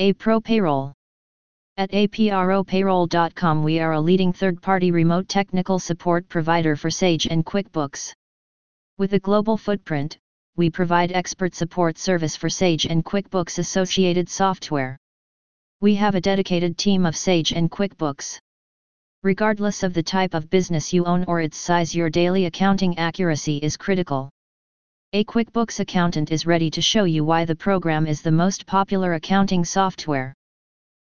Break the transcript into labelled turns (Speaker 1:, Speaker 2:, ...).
Speaker 1: APRO Payroll. At apropayroll.com we are a leading third-party remote technical support provider for Sage and QuickBooks. With a global footprint, we provide expert support service for Sage and QuickBooks associated software. We have a dedicated team of Sage and QuickBooks. Regardless of the type of business you own or its size, your daily accounting accuracy is critical. A QuickBooks accountant is ready to show you why the program is the most popular accounting software.